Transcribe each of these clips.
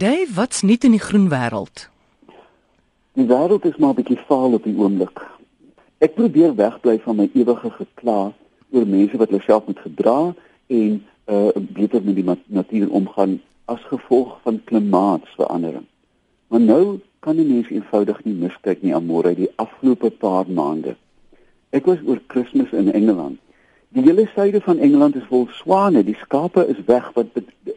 Dave, wat's nuut in die groen wêreld? Die wêreld is maar 'n bietjie vaal op die oomblik. Ek probeer wegbly van my ewige gekla oor mense wat hulle self moet gedra en uh beter met die natuur omgaan as gevolg van klimaatsverandering. Maar nou kan die mens eenvoudig nie miskyk nie amore die afgelope paar maande. Ek was oor Kersfees in Engeland. Die hele suide van Engeland is vol swane, die skape is weg wat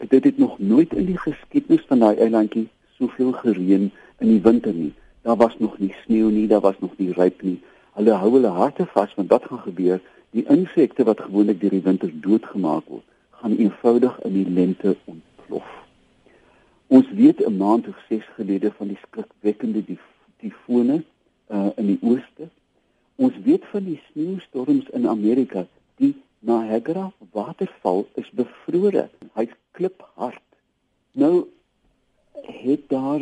dit het nog nooit in die geskiedenis van daai eilandjie soveel gereën in die winter nie. Daar was nog nie sneeu nie, daar was nog nie ryp nie. Hulle hou hulle harte vas want wat gaan gebeur? Die insekte wat gewoonlik deur die winter doodgemaak word, gaan eenvoudig in die lente ontplof. Ons weet 'n maand of 6 gelede van die skrikwekkende tifone uh, in die ooste. Ons weet van die sneeustorms in Amerika. Die Niagara waterval is bevrore. Hy's kliphard. Nou het daar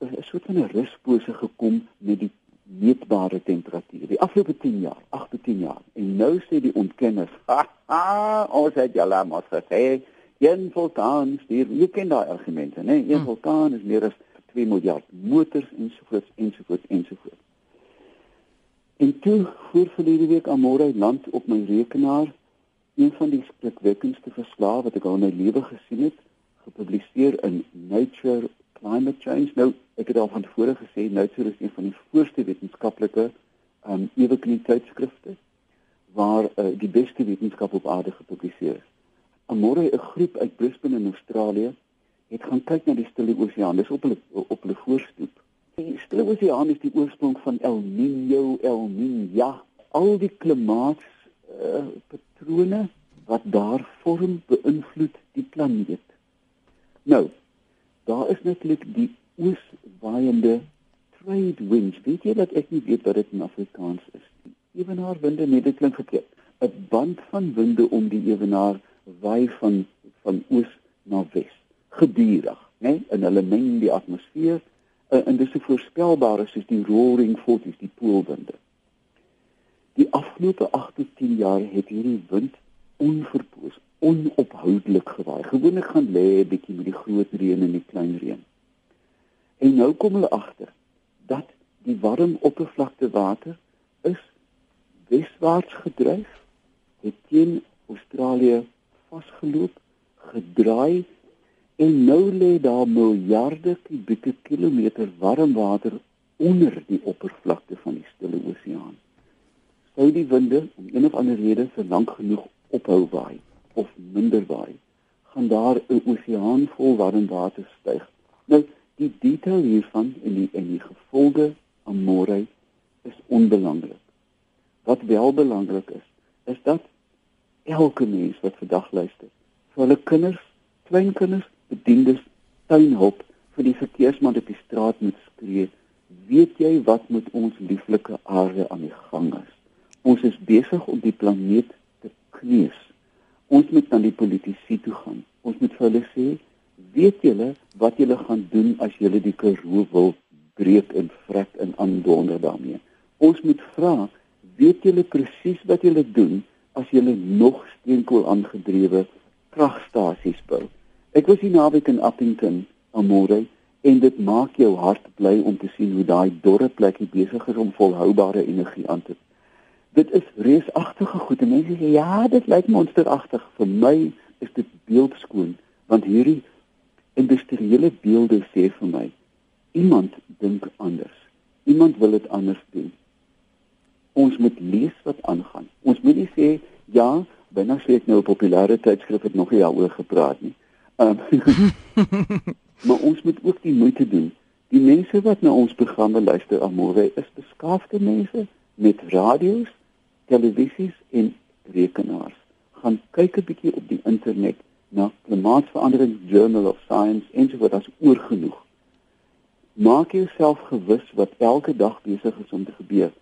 'n soort van 'n ruspose gekom met die meetbare temperatuur. Die afgelope 10 jaar, 8 tot 10 jaar. En nou sê die ontkenners, "Ha, ons het julle mos gesê, een vulkaan stuur jy ken daai argumente nê een hmm. vulkaan is meer as 2 miljard motors ensovoorts ensovoorts ensovoorts en toe voor verlede week aan môre land op my rekenaar een van die skrikwekkendste verslae wat ek al in my lewe gesien het gepubliseer in Nature Climate Change nou ek het al van tevore gesê Nature is een van die voorste wetenskaplike um ewige tydskrifte waar uh, die beste wetenskap op aarde gepubliseer is Amore 'n groep uit Brisbane in Australië het gaan kyk na die Stille Oseaan. Dis op hulle op hulle voorstoep. Die Stille Oseaan is die oorsprong van El Niño, El Niña. Al die klimaat uh, patrone wat daar vorm beïnvloed die planeet. Nou, daar is natuurlik die ooswaaiende trade winds. Weet jy dat ek nie weet wat dit in Afrikaans is nie. Ewenaarwinde, nee, dit klink verkeerd. 'n Band van winde om die ewenaar waai van van oos na wes gedurig, né? In hulle meng die atmosfeer uh, en dis so voorspelbaar as die roaring forties, die poolwinde. Die afgelope 8 tot 10 jaar het hierdie wind onverpoos, onophoudelik gewaai. Gewoonlik gaan lê 'n bietjie met die groot reën en die klein reën. En nou kom hulle agter dat die warm oppervlakte water is weswaarts gedryf het teen Australië vasgeloop, gedraai en nou lê daar miljarde kubieke kilometer warm water onder die oppervlakte van die Stille Oseaan. Sou die winde om een of ander rede vir lank genoeg ophou waai of minder waai, gaan daar 'n oseaan vol warm water styg. Nou, die detail hiervan en die en die gevolge aan môre is onbelangrik. Wat wel belangrik is, is dat elke mens wat vandag luister. Vir hulle kinders, kleinkinders, bediendes, tuinhulp, vir die verkeersman op die straat moet skree. Weet jy wat met ons lieflike aarde aan die gang is? Ons is besig om die planeet te kneus. Ons moet na die politici toe gaan. Ons moet vir hulle sê, weet julle wat julle gaan doen as julle die Karoo wil breek en vrek en aandonder daarmee? Ons moet vra, weet julle presies wat julle doen? as jy nog steenkool aangedrewe kragstasies bou. Ek was hier naweek in Appington, Amore, en dit maak jou hart bly om te sien hoe daai dorre plekie besig is om volhoubare energie aan te. Dit is reusagtige goed. En mense sê ja, dit lyk monsteragtig. Vir my is dit beeldskoon want hierdie industriële beelde sê vir my iemand dink anders. Iemand wil dit anders doen ons moet lees wat aangaan. Ons moet nie sê ja, binne sê ek nou 'n populêre tydskrif het nog nie daaroor gepraat nie. Um, maar ons moet ook die moeite doen. Die mense wat na ons programme luister, Amore, is beskaafde mense met radio's, televisies en rekenaars. Gaan kyk 'n bietjie op die internet na Klimaatsverandering Journal of Science en so wat as oorgenoeg. Maak jouself gewus wat elke dag besig is om te gebeur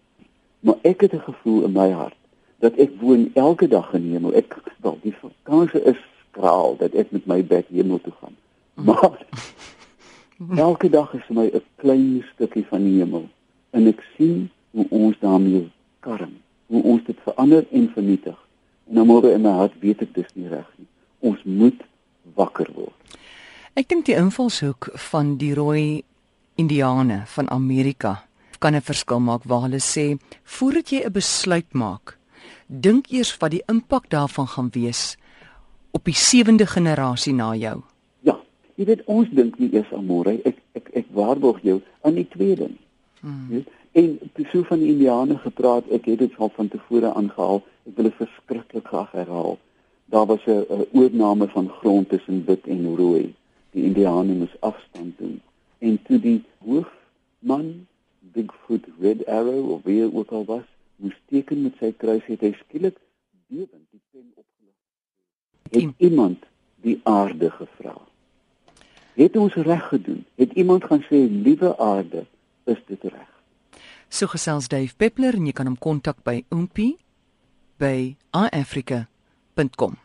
maar ek het 'n gevoel in my hart dat ek woon elke dag in die hemel. Ek wel die vakansie is skraal dat ek met my bed hemel toe gaan. Mhm. Maar elke dag is vir my 'n klein stukkie van die hemel en ek sien hoe ons daarmee karm, hoe ons dit verander en vernietig. En nou môre in my hart weet ek dis nie reg nie. Ons moet wakker word. Ek dink die invalshoek van die rooi indiane van Amerika kan 'n verskil maak waar hulle sê voordat jy 'n besluit maak, dink eers wat die impak daarvan gaan wees op die sewende generasie na jou. Ja, jy weet ons dink nie eers aan môre. Ek ek ek waarborg jou aan die tweede. Hmm. En so van die indiane gepraat, ek het dit al van tevore aangehaal. Ek wil dit verskriklik graag herhaal. Daar was 'n oorname van grond tussen wit en rooi. Die indiane moes afstand doen en toe die hoofman Bigfoot Red Arrow of wie ook al was, moes teken met sy kruis het hy skielik bewend die pen opgelig. Het iemand die aarde gevra? Het ons reg gedoen? Het iemand gaan sê liewe aarde, is dit reg? So gesels Dave Peppler en jy kan hom kontak by oompie by iafrica.com